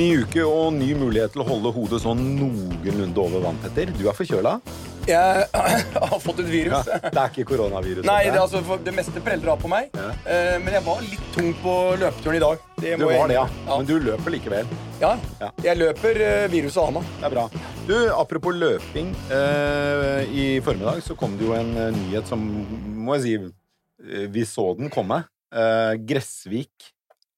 Ny uke og ny mulighet til å holde hodet sånn noenlunde over vann, Petter. Du er forkjøla? Jeg har fått et virus. Ja, det er ikke koronavirus? Nei, det, altså, det meste preller av på meg. Ja. Eh, men jeg var litt tung på løpeturen i dag. Det Du jeg var det, ja. ja. Men du løper likevel. ja. Jeg løper eh, viruset av meg. Det er bra. Du, Apropos løping. Eh, I formiddag så kom det jo en nyhet som må jeg si Vi så den komme. Gressvik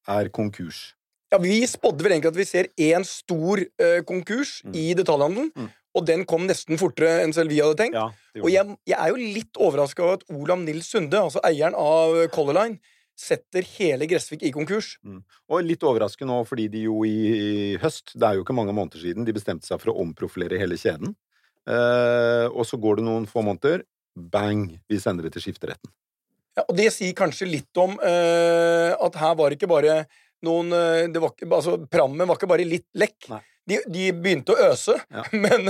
er konkurs. Ja, Vi spådde vel egentlig at vi ser én stor uh, konkurs Mm. i detaljhandelen. Mm. Og den kom nesten fortere enn selv vi hadde tenkt. Ja, Og jeg, jeg er jo litt overraska over at Olav Nils Sunde, altså eieren av Color Line, setter hele Gressvik i konkurs. Og litt overraskende nå, fordi de jo i, i høst, det er jo ikke mange måneder siden, de bestemte seg for å omprofilere hele kjeden. Eh, og så går det noen få måneder, bang, vi sender det til skifteretten. Ja, og det sier kanskje litt om eh, at her var det ikke bare noen eh, det var ikke, altså, Prammen var ikke bare litt lekk. Nei. De, de begynte å øse, Ja. men,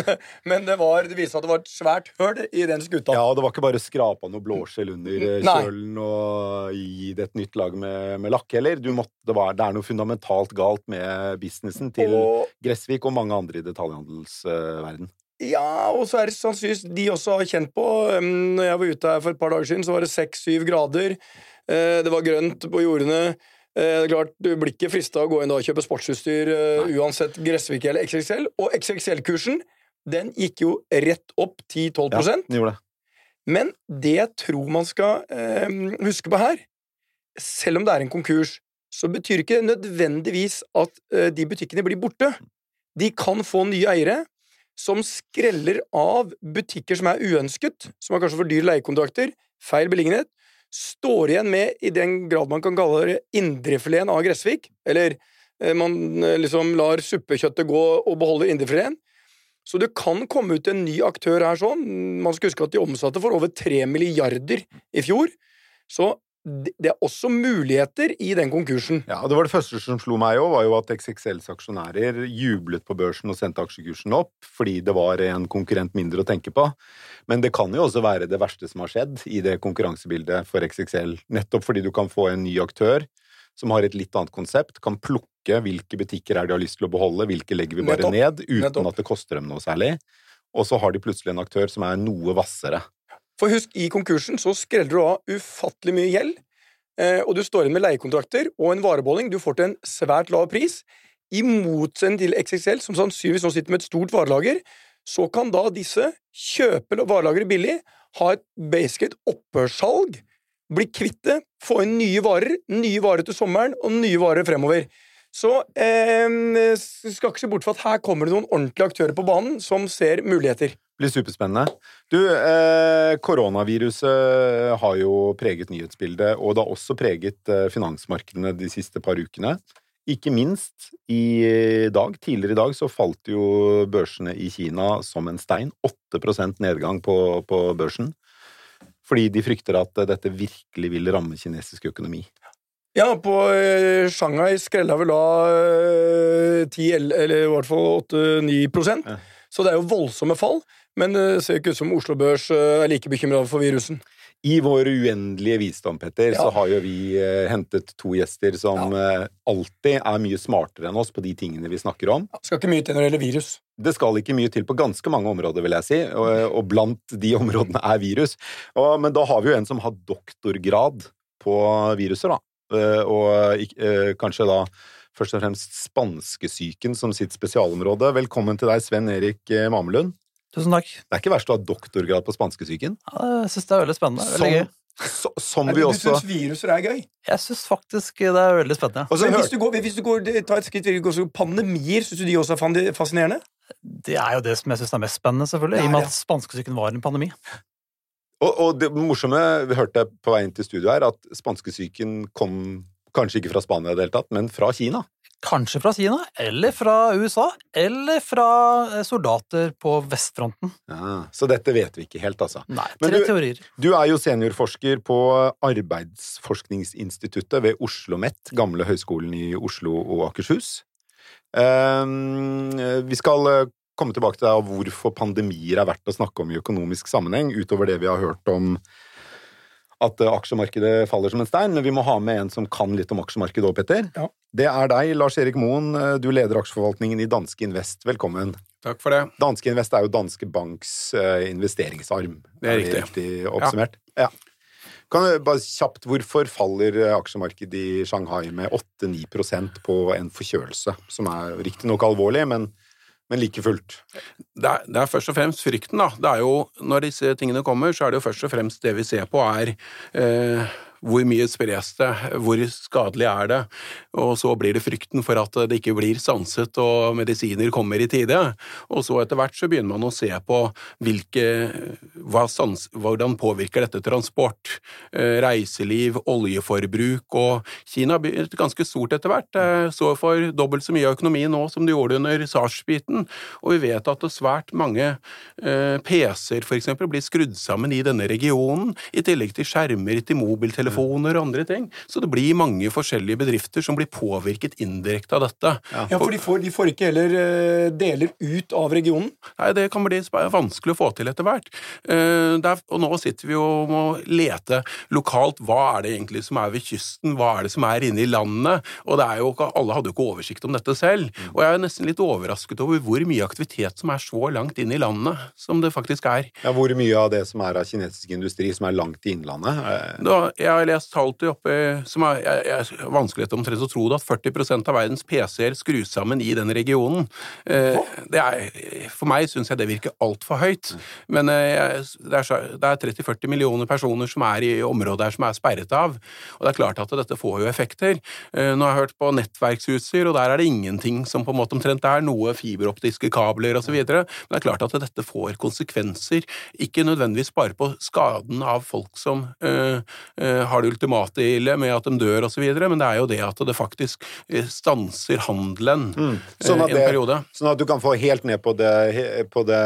men det, var, det viste seg at det var et svært høl i den skuta. Ja, og det var ikke bare skrapa noe blåskjell under eh, Nei. kjølen og gi det et nytt lag med, med lakk heller. Du måtte, det, var, det er noe fundamentalt galt med businessen til Og, Gressvik og mange andre i detaljhandelsverden. ja, og så er det sannsynligvis de også har kjent på um, Når jeg var ute her for et par dager siden, så var det seks-syv grader. Eh, det var grønt på jordene. Eh, det er klart, Du blir ikke frista å gå inn og kjøpe sportsutstyr eh, uansett Gressvik eller XXL. Og XXL-kursen den gikk jo rett opp 10-12 Ja, den gjorde det. Men det jeg tror man skal eh, huske på her, selv om det er en konkurs, så betyr ikke det nødvendigvis at eh, de butikkene blir borte. De kan få nye eiere som skreller av butikker som er uønsket, som har kanskje for dyre leiekontrakter, feil beliggenhet, står igjen med, i den grad man kan kalle det, indrefileten av Gressvik, eller eh, man eh, liksom lar suppekjøttet gå og beholder indrefileten, så det kan komme ut en ny aktør her sånn. Man skal huske at de omsatte for over 3 milliarder i fjor. Så det er også muligheter i den konkursen. Ja, og det var det første som slo meg òg, var jo at XXLs aksjonærer jublet på børsen og sendte aksjekursen opp fordi det var en konkurrent mindre å tenke på. Men det kan jo også være det verste som har skjedd i det konkurransebildet for XXL. Nettopp fordi du kan få en ny aktør som har et litt annet konsept, kan plukke hvilke butikker er de har lyst til å beholde, hvilke legger vi bare Nettopp. ned, uten Nettopp. at det koster dem noe særlig. Og så har de plutselig en aktør som er noe hvassere. For husk, i konkursen så skreller du av ufattelig mye gjeld, eh, og du står igjen med leiekontrakter og en varebeholdning du får til en svært lav pris. I motsetning til XXL, som sannsynligvis nå sitter med et stort varelager, så kan da disse kjøpe varelageret billig, ha et basically opphørssalg, bli kvitt det, få inn nye varer, nye varer til sommeren og nye varer fremover. Så eh, skal ikke se bort fra at her kommer det noen ordentlige aktører på banen som ser muligheter. Blir superspennende. Du, eh, koronaviruset har jo preget nyhetsbildet, og det har også preget eh, finansmarkedene de siste par ukene. Ikke minst i dag, tidligere i dag, så falt jo børsene i Kina som en stein. 8% nedgang på, på børsen. Fordi de frykter at eh, dette virkelig vil ramme kinesisk økonomi. Ja, på eh, Shanghai skrella vel da eh, 10, el- eller i hvert fall 8-9 prosent. Ja. Så det er jo voldsomme fall. Men det ser ikke ut som Oslo Børs eh, er like bekymra for virusen. I vår uendelige visdom, Petter, så har jo vi eh, hentet to gjester som eh, alltid er mye smartere enn oss på de tingene vi snakker om. Det Skal ikke mye til når det gjelder virus. Det skal ikke mye til på ganske mange områder, vil jeg si, og, og blant de områdene er virus. Og, men da har vi jo en som har doktorgrad på viruser, da. Eh, Og eh, kanskje da først og fremst spanskesyken som sitt spesialområde. Velkommen til deg, Sven Erik eh, Mamelund. Tusen takk. Det er ikke verst å ha doktorgrad på spanskesyken. Ja, Jeg syns det er veldig spennende. Veldig Som, gøy. så, som vi også Du syns viruser er gøy? Jeg syns faktisk det er veldig spennende. Og så Men hør- hvis du, går, hvis du går, tar et skritt videre, pandemier, syns du de også er fascinerende? Det er jo det som jeg syns er mest spennende, selvfølgelig. Er I og med det. at spanskesyken var en pandemi. Og, og det morsomme vi hørte på vei inn til studio her, at spanskesyken kom kanskje ikke fra Spania i det hele tatt, men fra Kina. Kanskje fra Kina, eller fra USA, eller fra eh, soldater på vestfronten. Ja, så dette vet vi ikke helt, altså. Nei, Men tre du- teorier. Du er jo seniorforsker på Arbeidsforskningsinstituttet ved Oslo OsloMet, gamle høyskolen i Oslo og Akershus. Eh, Vi skal eh, komme tilbake til deg og hvorfor pandemier er verdt å snakke om i økonomisk sammenheng, utover det vi har hørt om at eh, aksjemarkedet faller som en stein, men vi må ha med en som kan litt om aksjemarkedet òg, Petter. Ja. Det er deg, Lars Erik Moen. Eh, Du leder aksjeforvaltningen i Danske Invest. Velkommen. Takk for det. Danske Invest er jo Danske Banks eh, investeringsarm. Det er riktig. oppsummert? Ja. Kan du bare kjapt, Hvorfor faller aksjemarkedet i Shanghai med 8-9 på en forkjølelse, som er riktignok alvorlig, men, men like fullt? Det er, det er først og fremst frykten, da. Det er jo, når disse tingene kommer, så er det jo først og fremst det vi ser på, er eh, hvor mye spres det, hvor skadelig er det, og så blir det frykten for at det ikke blir sanset og medisiner kommer i tide. Og så etter hvert så begynner man å se på hvilke, hva sans, hvordan påvirker dette transport, eh, reiseliv, oljeforbruk, og Kina har blitt ganske stort etter hvert. Det står for dobbelt så mye av økonomien nå som de gjorde under SARS-biten, og vi vet at det svært mange eh, PC-er eksempel blir skrudd sammen i denne regionen, i tillegg til skjermer, til mobiltelefoner og andre ting. Så det blir mange forskjellige bedrifter som blir påvirket indirekte av dette. Ja, for de får, de får ikke heller eh, deler ut av regionen. Nei, det kan bli vanskelig å få til etter hvert. Eh, der- Og nå sitter vi og må lete lokalt. Hva er det egentlig som er ved kysten? Hva er det som er inne i landet? Og det er jo, alle hadde jo ikke oversikt om dette selv. Og jeg er nesten litt overrasket over hvor mye aktivitet som er så langt inn i landet som det faktisk er. Ja, hvor mye av det som er av kinesisk industri som er langt i innlandet? Da, Da, jeg lest tall til oppe, som er, jeg, jeg, vanskelig omtrent å tro det, at 40% av verdens PC-er skrus sammen i den regionen. Eh, det er, for meg syns jeg det virker altfor høyt. Men eh, det er, er 30-40 millioner personer som er i området her som er sperret av. Og det er klart at dette får jo effekter. Eh, nå har jeg hørt på nettverksutstyr, og der er det ingenting som på en måte omtrent er noe fiberoptiske kabler osv. Men det er klart at dette får konsekvenser. Ikke nødvendigvis bare på skaden av folk som har eh, har det ultimate ille med at de dør osv., men det er jo det at det faktisk eh, stanser handelen Mm. Sånn eh, i en det- periode. Sånn at du kan få helt ned på det, på det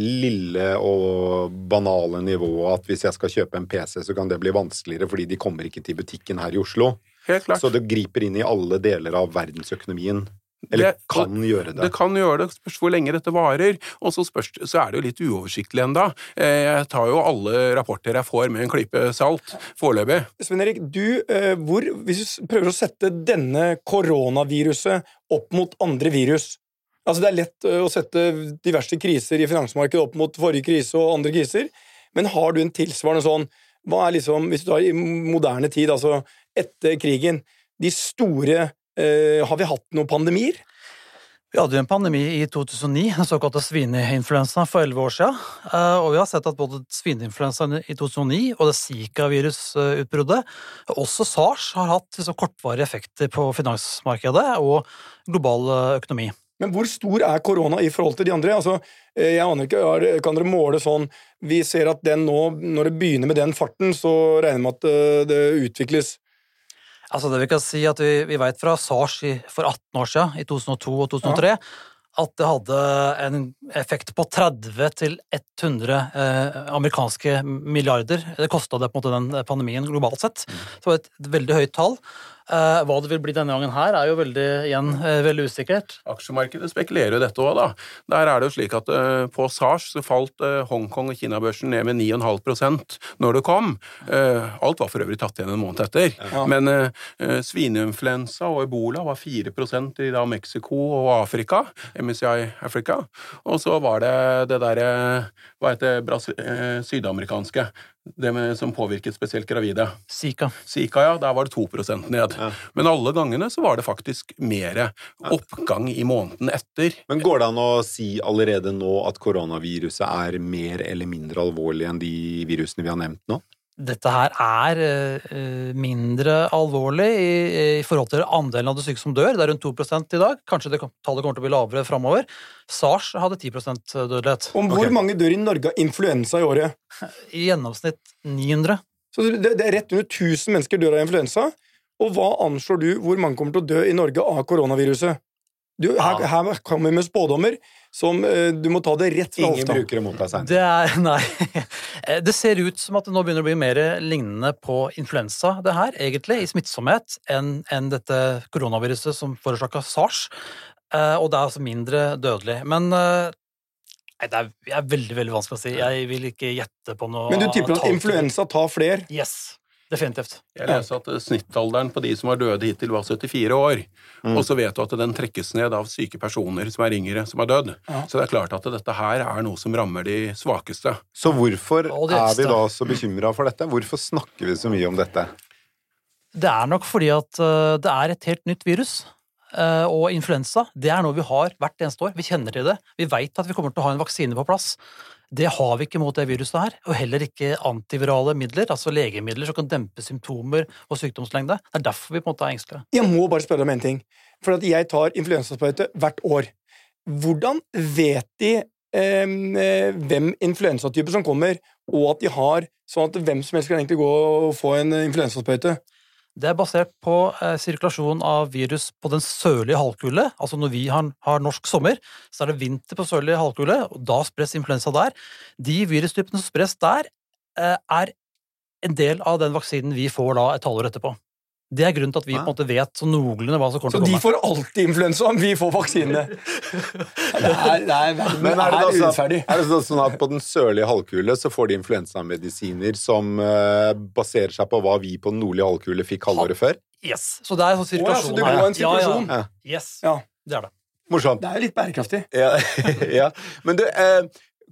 lille og banale nivået at hvis jeg skal kjøpe en PC, så kan det bli vanskeligere fordi de kommer ikke til butikken her i Oslo. Helt klart. Så det griper inn i alle deler av verdensøkonomien. Eller Det- kan gjøre det. Det kan gjøre det, spørs hvor lenge dette varer, og så, spørs, så er det jo litt uoversiktlig enda. Eh, Jeg tar jo alle rapporter jeg får med en klype salt, foreløpig. Sven Erik, du, eh, hvor, hvis du prøver å sette denne koronaviruset opp mot andre virus Altså Det er lett eh, å sette diverse kriser i finansmarkedet opp mot forrige krise og andre kriser, men har du en tilsvarende sånn Hva er liksom, hvis du tar i moderne tid, altså etter krigen, de store Har vi hatt noen pandemier? Vi hadde jo en pandemi i 2009, den såkalte svineinfluensaen for 11 år siden. eh, Og vi har sett at både svineinfluensaen i 2009 og det Zika-virusutbruddet, også SARS, har hatt liksom kortvarige effekter på finansmarkedet og global eh, økonomi. Men hvor stor er korona i forhold til de andre? Altså, eh, jeg aner ikke, Kan dere måle sånn Vi ser at den nå, når det begynner med den farten, så regner vi med at eh, det utvikles Altså det vi kan si at vi, vi vet fra SARS i, for 18 år siden, i 2002 og 2003, at det hadde en effekt på 30 til 100 eh, amerikanske milliarder. Det kosta det på en måte den pandemien globalt sett. Så det var et veldig høyt tall. Eh, hva det vil bli denne gangen her, er jo veldig, igjen, eh, veldig usikkert. Aksjemarkedet spekulerer jo dette òg, da. Der er det jo slik at eh, på SARS så falt eh, Hongkong og Kina-børsen ned med 9,5% når det kom. Eh, alt var for øvrig tatt igjen en måned etter. Ja. Men svineinfluensa og ebola var 4% i da Mexico og Afrika, MSCI Africa. Og så var det det derre Hva heter det sydamerikanske? Det med, som påvirket spesielt gravide. Zika. Zika, ja, der var det 2 ned. Ja. Men alle gangene så var det faktisk mer oppgang i måneden etter. Men går det an å si allerede nå at koronaviruset er mer eller mindre alvorlig enn de virusene vi har nevnt nå? Dette her er eh, mindre alvorlig i, i forhold til andelen av de syke som dør. Det er rundt 2 i dag. Kanskje det tallet kommer til å bli lavere framover. SARS hadde 10 dødelighet. Om hvor okay. mange dør i Norge av influensa i året? I gjennomsnitt 900. Så det, det er rett under 1000 mennesker dør av influensa. Og hva anslår du hvor mange kommer til å dø i Norge av koronaviruset? Du, her, Ja. her kommer vi med spådommer som uh, du må ta det rett fra Ingen hofta. bruker det mot deg seinere. Det er Nei. Det ser ut som at det nå begynner å bli mer lignende på influensa, det her, egentlig, i smittsomhet, enn en dette koronaviruset som forårsaka SARS. Uh, Og det er altså mindre dødelig. Men uh, Nei, det er, er veldig veldig vanskelig å si. Jeg vil ikke gjette på noe Men du tipper at influensa tar fler? Yes, definitivt. Jeg leser at snittalderen på de som var døde hittil, var 74 år. Mm. Og så vet du at den trekkes ned av syke personer som er yngre, som er dødd. Ja. Så det er klart at dette her er noe som rammer de svakeste. Så hvorfor er vi da så bekymra for dette? Hvorfor snakker vi så mye om dette? Det er nok fordi at eh, det er et helt nytt virus. Eh, og influensa det er noe vi har hvert eneste år. Vi kjenner til det. Vi veit at vi kommer til å ha en vaksine på plass. Det har vi ikke mot det viruset her, og heller ikke antivirale midler, altså legemidler som kan dempe symptomer og sykdomslengde. Det er derfor vi på en måte er engstelige. Jeg må bare spørre deg om en ting. For jeg tar influensasprøyte hvert år. Hvordan vet de eh, eh, hvem influensatype som kommer, og at de har sånn at hvem som helst kan egentlig gå og få en influensasprøyte? Det er basert på eh, sirkulasjon av virus på den sørlige halvkule. Altså når vi har, har norsk sommer, så er det vinter på sørlige halvkule, og da spres influensa der. De virustypene som spres der, eh, er en del av den vaksinen vi får da et halvår etterpå. Det er grunnen til at vi på en måte vet så noenlunde hva som kommer Så til å de får alltid influensa, vi får vaksinene. Det er, det er, verden Men er er, det, da urettferdig. er det sånn at på den sørlige halvkule så får de influensamedisiner som uh, baserer seg på hva vi på den nordlige halvkule fikk halvåret før? Yes, Så det er sånn Å ja, så du en sirkulasjon. Ja, Ja. ja. Yes, Ja. det er det. Morsomt. Det er jo litt bærekraftig. Ja, ja. Men du, eh,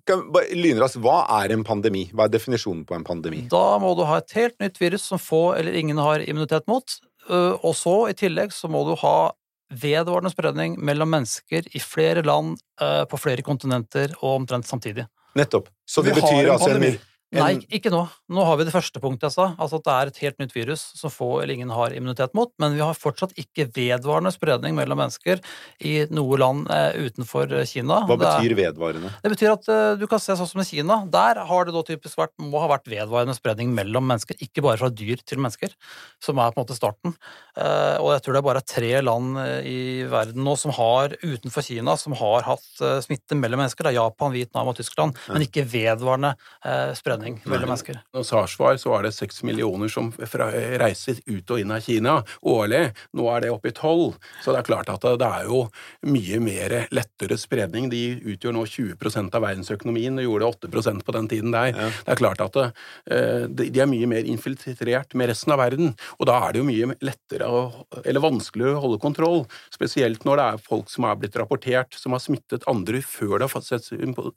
lynraskt, hva er en pandemi? Hva er definisjonen på en pandemi? Da må du ha et helt nytt virus som få eller ingen har immunitet mot. Øh, Og så i tillegg så må du ha vedvarende spredning mellom mennesker i flere land, øh, på flere kontinenter og omtrent samtidig. Nettopp. Så det Vi betyr en altså en, pandemi. Nei, ikke nå. Nå har vi det første punktet jeg sa, altså at det er et helt nytt virus som få eller ingen har immunitet mot, men vi har fortsatt ikke vedvarende spredning mellom mennesker i noe land eh, utenfor Kina. Hva er- betyr vedvarende? Det betyr at eh, du kan se sånn som i Kina. Der har det da typisk vært, må ha vært vedvarende spredning mellom mennesker, ikke bare fra dyr til mennesker, som er på en måte starten. Eh, og jeg tror det er bare tre land i verden nå som har, utenfor Kina, som har hatt smitte mellom mennesker. Det er Japan, Vietnam og Tyskland, men ikke vedvarende eh, spredning mellom mennesker. Når SARS var, så var det seks millioner som fra, reiser ut og inn av Kina årlig. Nå er det oppe i tolv. Så det er klart at det er jo mye mer lettere spredning. De utgjør nå 20% av verdensøkonomien, og gjorde 8% på den tiden der. Det er klart at eh, de er mye mer infiltrert med resten av verden, og da er det jo mye lettere å, eller vanskeligere å holde kontroll. Spesielt når det er folk som er blitt rapportert som har smittet andre før de har fått sett, sympo-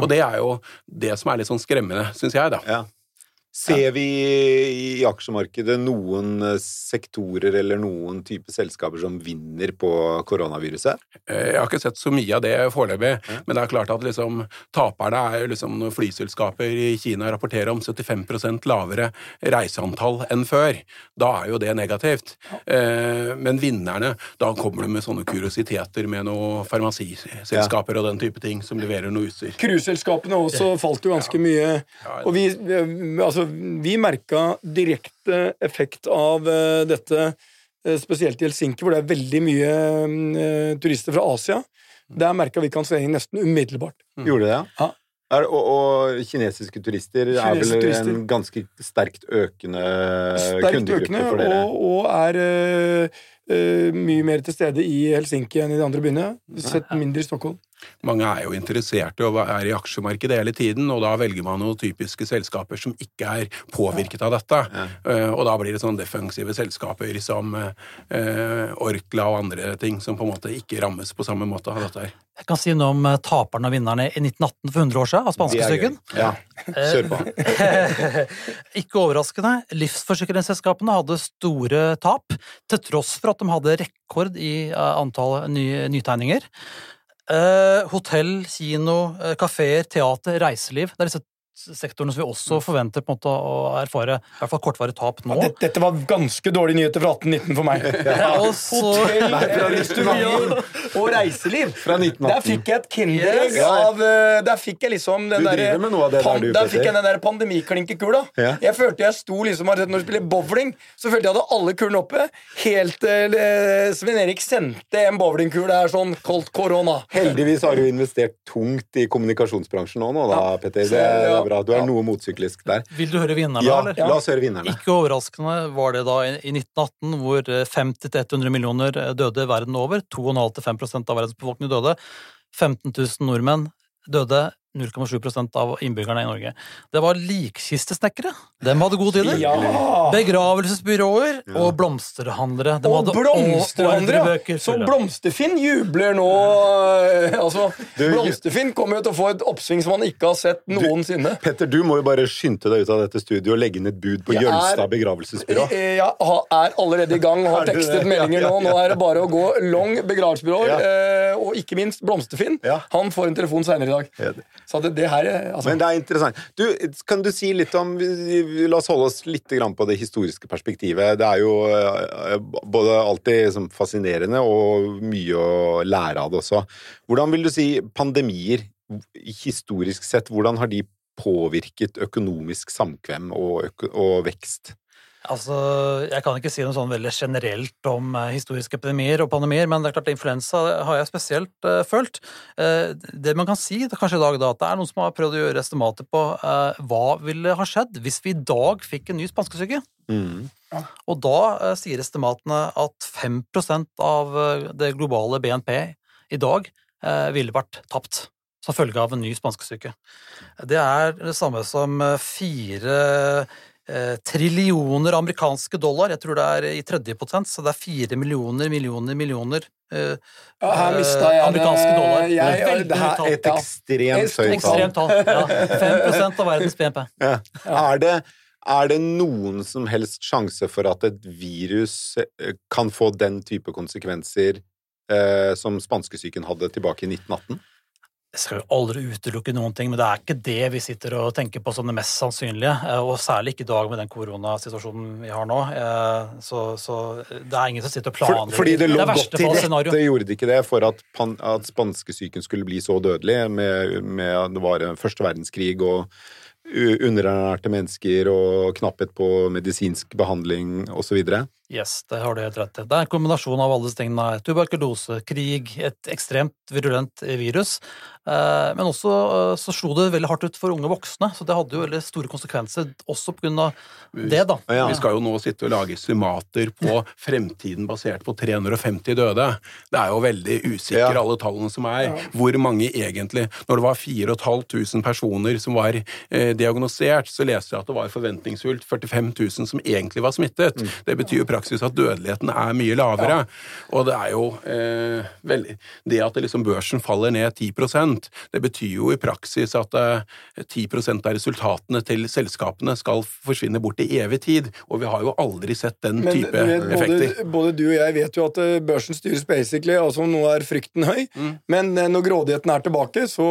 Og det er jo det som er litt sånn skremmende, syns jeg, da. Ja. Ser vi i aksjemarkedet noen eh, sektorer eller noen type selskaper som vinner på koronaviruset? Eh, Jeg har ikke sett så mye av det foreløpig, men det er klart at liksom, taperne er liksom når flyselskaper i Kina rapporterer om 75% lavere reiseantall enn før. Da er jo det negativt. Ja. Men vinnerne, da kommer du med sånne kuriositeter med noen farmasiselskaper og den type ting som leverer noe utstyr. Cruiseselskapene også falt jo ganske mye. Og vi, altså, vi merka direkte effekt av eh, dette, eh, spesielt i Helsinki, hvor det er veldig mye eh, turister fra Asia. Der merka vi kansellering nesten umiddelbart. Gjorde det, Ja. Er, og, og kinesiske turister er Kinesiske vel turister. en ganske sterkt økende Sterkt kundegruppe økende, for dere? og, og er uh, mye mer til stede i Helsinki enn i de andre byene. Sett mindre i Stockholm. Mange er jo interesserte og er i aksjemarkedet hele tiden, og da velger man noen typiske selskaper som ikke er påvirket av dette. Ja. Og da blir det sånn defensive selskaper som eh, Orkla og andre ting som på en måte ikke rammes på samme måte av dette her. Jeg kan si noe om eh, taperne og vinnerne i 1918 for 100 år siden, av Det spanskesyken. Ja, kjør på. Ikke overraskende, livsforsikringsselskapene hadde store tap, til tross for at de hadde rekord i eh, antall ny, nytegninger. Eh, hotell, kino, eh, kafeer, teater, reiseliv. Det er disse sektorene som vi også forventer på en måte å erfare i hvert fall kortvarig tap nå. Dette, dette var ganske dårlige nyheter fra 1819 for meg. Ja, så- Hotell, eh, restauranter og reiseliv. Fra 1918. Der fikk jeg et kinderegg Yes. av eh, Der fikk jeg liksom den Du der, med noe av det der, pan- du, Der fikk jeg den der pandemiklinkekula. Ja. Jeg følte jeg sto liksom Når du spiller bowling, så følte jeg hadde alle kulene oppe. Helt til eh, Sven Erik sendte en bowlingkule her sånn koldt korona. Heldigvis har du investert tungt i kommunikasjonsbransjen nå, nå da, Petter. Det ja. Bra. Du er Ja. noe motsyklisk der. Vil du høre vinnerne, Ja, eller? la oss høre vinnerne. Ikke overraskende var det da i i 1918, hvor 50-100 millioner døde verden over. 2,5-5 av verdens befolkning døde. 15 000 nordmenn døde. 0,7% av innbyggerne i Norge. Det var likkistesnekkere. De hadde gode tider. Ja! Begravelsesbyråer Ja. og blomsterhandlere. De Og hadde blomsterhandlere! Så. Blomsterfinn jubler nå eh, Altså, Du- Blomsterfinn kommer jo til å få et oppsving som han ikke har sett noensinne. Petter, du må jo bare skynde deg ut av dette studioet og legge inn et bud på Jeg Jølstad begravelsesbyrå. Eh, Jeg ha- er allerede i gang og har tekstet meldinger nå. Nå er det bare å gå long begravelsesbyråer, Ja. eh, og ikke minst Blomsterfinn. Ja. Han får en telefon seinere i dag. Det- her eh, altså, Men det er interessant. Du, kan du si litt om La oss holde oss litt på det historiske perspektivet. Det er jo eh, både alltid liksom fascinerende og mye å lære av det også. Hvordan vil du si pandemier, historisk sett, hvordan har de påvirket økonomisk samkvem og, og vekst? Altså, Jeg kan ikke si noe sånn veldig generelt om eh, historiske epidemier og pandemier, men det er klart influensa har jeg spesielt uh, følt. Uh, det man kan si det er kanskje i dag, da, at det er noen som har prøvd å gjøre estimater på uh, hva ville ha skjedd hvis vi i dag fikk en ny spanskesyke. Mm. Og da sier estimatene at 5 av det globale BNP i dag eh, ville vært tapt som følge av en ny spanskesyke. Det er det samme som fire eh, trillioner amerikanske dollar. Jeg tror det er i tredje potens, så det er fire millioner, millioner, millioner eh, ja, Her mista eh, jeg amerikanske det. dollar. Jeg, jeg, det er. Et ekstremt høyt tall. Ekstremt tall. Ja. 5 av verdens BNP. Ja. Er, det, er det noen som helst sjanse for at et virus eh, kan få den type konsekvenser eh, som spanskesyken hadde tilbake i 1918? Jeg skal jo aldri utelukke noen ting, men det er ikke det vi sitter og tenker på som det mest sannsynlige. eh, Og særlig ikke i dag med den koronasituasjonen vi har nå. Eh, Så, så det er ingen som sitter og planlegger. fordi det lå godt til rette, gjorde det ikke det, for at, pan, at spanskesyken skulle bli så dødelig med, med at det var første verdenskrig og underernærte mennesker og knapphet på medisinsk behandling osv.? Yes, det har du helt rett i. Det er en kombinasjon av alle disse tingene. her. Tuberkulose, krig, et ekstremt virulent virus. Eh, Men også eh, så slo det veldig hardt ut for unge voksne, så det hadde jo veldig store konsekvenser også av det, da. Ja. Vi skal jo nå sitte og lage estimater på fremtiden basert på 350 døde. Det er jo veldig usikre, Ja. alle tallene som er. Hvor mange egentlig Når det var 4500 personer som var eh, diagnosert, så leste jeg at det var forventningsfullt 45 000 som egentlig var smittet. Mm. Det betyr jo praksis at dødeligheten er mye lavere. Og det er jo eh, veldig Det at det liksom børsen faller ned 10% det betyr jo i praksis at eh, 10% av resultatene til selskapene skal forsvinne bort i evig tid, og vi har jo aldri sett den Men type vet, effekter. både, både du og jeg vet jo at eh, børsen styres basically, altså nå er frykten høy, Mm. men eh, når grådigheten er tilbake, så,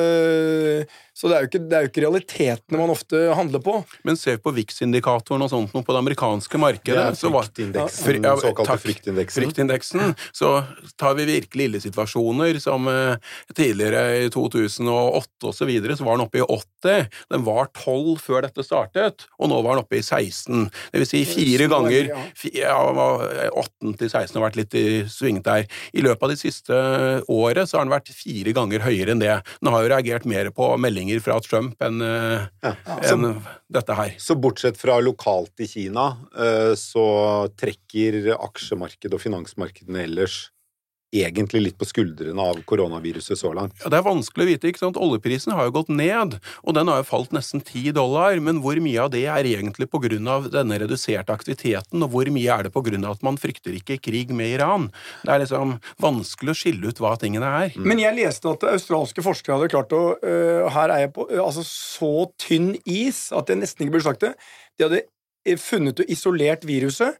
eh, så det, er jo ikke, det er jo ikke realitetene man ofte handler på. Men se på VIX-indikatoren og sånt noe på det amerikanske markedet. Det så var- fri, ja, såkalte takk. fryktindeksen. Fryktindeksen. Så tar vi virkelig ille situasjoner, som eh, tidligere i 2008 og så videre, så var den oppe i 80. Den var 12 før dette startet, og nå var den oppe i 16. Det vil si fire ganger ja. fi- ja, 18 til 16 har vært litt i svingt der. I løpet av de siste året så har den vært fire ganger høyere enn det. Den har jo reagert mer på meldinger fra Trump enn eh, Ja. en dette her. Så bortsett fra lokalt i Kina, eh, så trekker aksjemarkedet og finansmarkedene ellers egentlig litt på skuldrene av koronaviruset så langt. Ja, Det er vanskelig å vite. ikke sant? Oljeprisen har jo gått ned, og den har jo falt nesten 10 dollar. Men hvor mye av det er egentlig av denne reduserte aktiviteten, og hvor mye er det av at man frykter ikke krig med Iran? Det er liksom vanskelig å skille ut hva tingene er. Men jeg leste at australske forskere hadde klart å øh, Her er jeg på øh, altså så tynn is at jeg nesten ikke burde sagt det. De hadde øh, funnet og isolert viruset.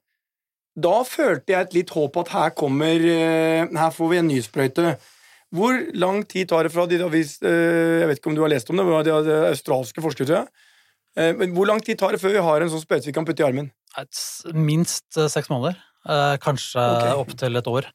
Da følte jeg et litt håp at her kommer øh, Her får vi en ny sprøyte. Hvor lang tid tar det fra de da øh, Jeg vet ikke om du har lest om det, det de australske forskere, tror jeg. Eh, Men hvor lang tid tar det før vi har en sånn sprøyte vi kan putte i armen? Minst eh, seks måneder. Eh, kanskje okay. opptil et år.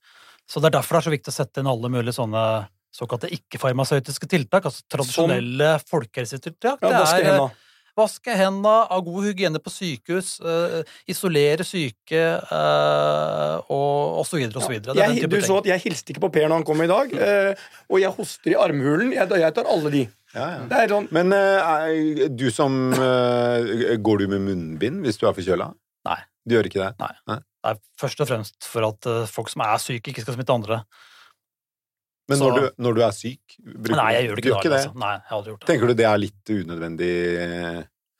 Så det er derfor det er så viktig å sette inn alle mulige sånne såkalte ikke-farmasøytiske tiltak, altså tradisjonelle folkehelsetiltak. Ja, Det er, eh. Vaske hendene, ha god hygiene på sykehus, uh, isolere syke uh, og, og så videre og så videre. Det er den Jeg, type du ting. så at jeg hilste ikke på Per når han kom i dag, uh, og jeg hoster i armhulen. Jeg, jeg tar alle de. Ja, ja. Er sånn Men er du som Går du med munnbind hvis du er forkjøla? Nei. Du gjør ikke det? Det er først og fremst for at folk som er syke, ikke skal smitte andre. Men Så- når, du, når du er syk bruker Nei, jeg gjør det du ikke det? Altså. Nei, jeg har aldri gjort det. Tenker du det er litt unødvendig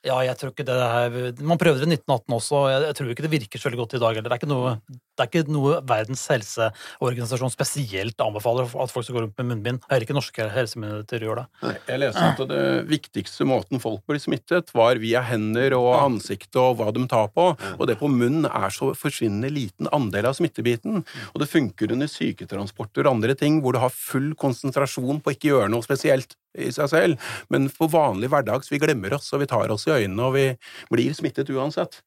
Ja, jeg tror ikke det er Man prøvde det i 1918 også, og jeg, jeg tror ikke det virker så veldig godt i dag heller. Det er ikke noe, det er ikke noe Verdens helseorganisasjon spesielt anbefaler at folk skal gå rundt med munnbind. Heller ikke norske helsemyndigheter gjør det. Jeg leste at det viktigste måten folk blir smittet, var via hender og ansiktet og hva de tar på, og det på munn er så forsvinnende liten andel av smittebiten. Og det funker under syketransporter og andre ting hvor du har full konsentrasjon på å ikke gjøre noe spesielt i seg selv, men for vanlig hverdags vi glemmer oss, og vi tar oss i øynene, og vi blir smittet uansett.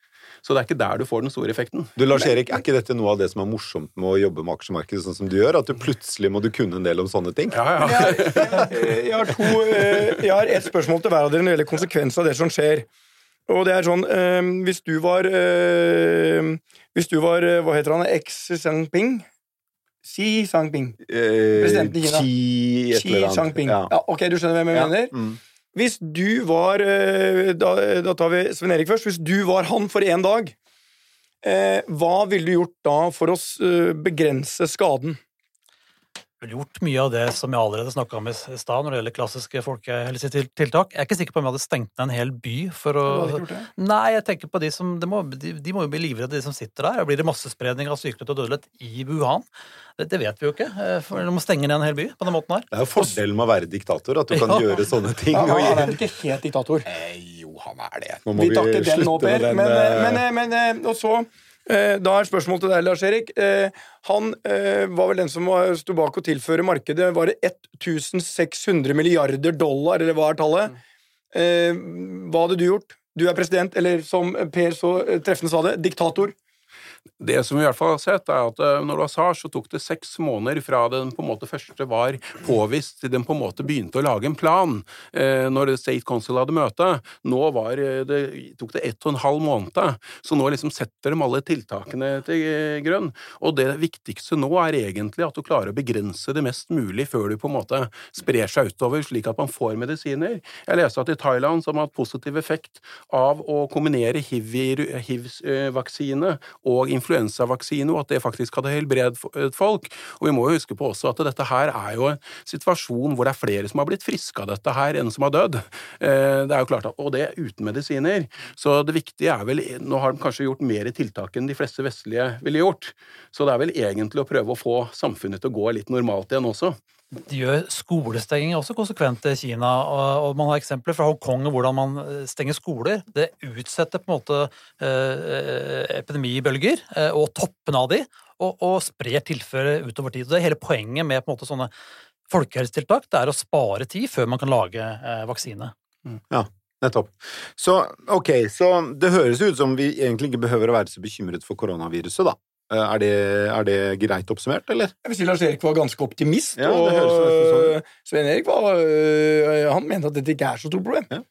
Så det er ikke der du får den store effekten. Du, Lars Erik, Er ikke dette noe av det som er morsomt med å jobbe med aksjemarkedet sånn som du gjør? At du plutselig må du kunne en del om sånne ting? Ja, ja. Jeg, jeg, jeg har to eh, Jeg har ett spørsmål til hver av dere når det gjelder konsekvenser av det som skjer. Og det er sånn eh, Hvis du var eh, Hvis du var eh, Hva heter han? Xi Jinping? Xi Jinping. Eh, Presidenten i Kina. Xi Xi. Jinping. Ja. Ja, ok, du skjønner hvem jeg Ja. mener? Mm. Hvis du var eh, Da, da tar vi Sven Erik først. Hvis du var han for én dag, eh, hva ville du gjort da for å eh, begrense skaden? Gjort mye av det som jeg allerede snakka om i stad når det gjelder klassiske folkehelsetiltak. Jeg er ikke sikker på om jeg hadde stengt ned en hel by for å? Nei, jeg tenker på de som de må, de, de må jo bli livredde, de som sitter der. Blir det massespredning av sykdom og dødelighet i Wuhan? Det, det vet vi jo ikke. eh, For de må stenge ned en hel by på den måten her. Det er jo fordelen med å være diktator, at du kan Ja. gjøre sånne ting. Ja, han er ikke helt diktator. Eh, jo, han er det. Nå må Vi tar ikke den nå, Per. Men, Men, eh, men, eh, men, eh, og så eh, Da er spørsmålet til deg, Lars Erik. Eh, Han eh, var vel den som sto bak å tilføre markedet Var det 1600 milliarder dollar, eller hva er tallet? Eh, Hva hadde du gjort? Du er president, eller som Per så eh, treffende sa det, diktator. Det som vi i hvert fall har sett, er at eh, når du har SARS, så tok det seks måneder fra den på en måte første var påvist, til den på en måte begynte å lage en plan eh, når State Council hadde møte. Nå var eh, det, tok det ett og en halv måned, så nå liksom setter de alle tiltakene til grønn. Og det viktigste nå er egentlig at du klarer å begrense det mest mulig før du på en måte sprer seg utover, slik at man får medisiner. Jeg leste at i Thailand som har hatt positiv effekt av å kombinere hiv-vaksine og influensavaksine, og at det faktisk hadde helbredet folk. Og vi må jo huske på også at dette her er jo en situasjon hvor det er flere som har blitt friske av dette her, enn som har dødd. Eh, Det er jo klart at, Og det uten medisiner. Så det viktige er vel Nå har de kanskje gjort mer tiltak enn de fleste vestlige ville gjort. Så det er vel egentlig å prøve å få samfunnet til å gå litt normalt igjen også. De gjør skolestenging også konsekvent i Kina, og man har eksempler fra Hongkong hvordan man eh, stenger skoler. Det utsetter på en måte eh, epidemibølger eh, og toppen av de, og, og sprer tilføret utover tid. Det er hele poenget med på en måte sånne folkehelsetiltak, det er å spare tid før man kan lage vaksine. Nettopp. Så ok, så det høres ut som vi egentlig ikke behøver å være så bekymret for koronaviruset, da. Eh, Er det, er det greit oppsummert, eller? Jeg vil si Lars Erik var ganske optimist, Ja, og sånn Svein Erik var, øh, han mente at dette ikke er så stort problem. Ja.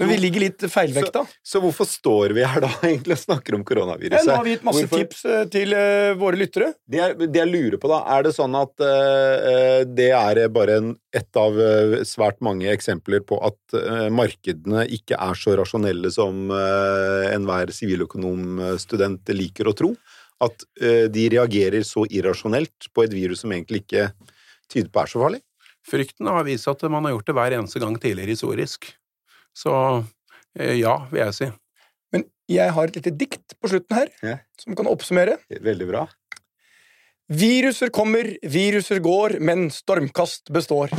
Men vi ligger litt feilvekta. Så hvorfor står vi her da egentlig og snakker om koronaviruset? Ja, nå har vi gitt masse Hvorfor- tips til uh, våre lyttere. Det jeg, det jeg lurer på, da, er det sånn at uh, det er bare en, et av uh, svært mange eksempler på at eh, markedene ikke er så rasjonelle som enhver siviløkonomstudent liker å tro? At eh, de reagerer så irrasjonelt på et virus som egentlig ikke tyder på er så farlig? Frykten har vist at man har gjort det hver eneste gang tidligere historisk. Så eh, ja, vil jeg si. Men jeg har et lite dikt på slutten her, Ja. som kan oppsummere. Veldig bra. Viruser kommer, viruser går, men stormkast består.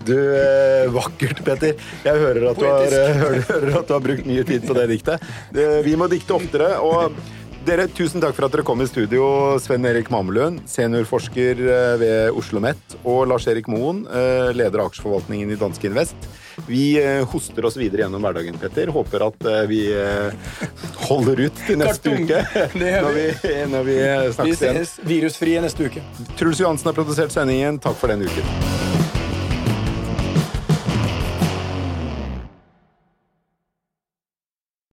Du, eh, vakkert, Petter. Jeg hører at, du har, hører, hører at du har brukt mye tid på det diktet. Vi må dikte oftere. og dere, Tusen takk for at dere kom i studio, Sven Erik Mamelund, seniorforsker eh, ved Oslo OsloMet, og Lars-Erik Moen, eh, leder av aksjeforvaltningen i Danske Invest. Vi eh, hoster oss videre gjennom hverdagen, Petter. Håper at vi holder ut til neste uke. Når vi, når vi Vi snakkes igjen. ses virusfrie neste uke. Truls Johansen har produsert sendingen. Takk for denne uken.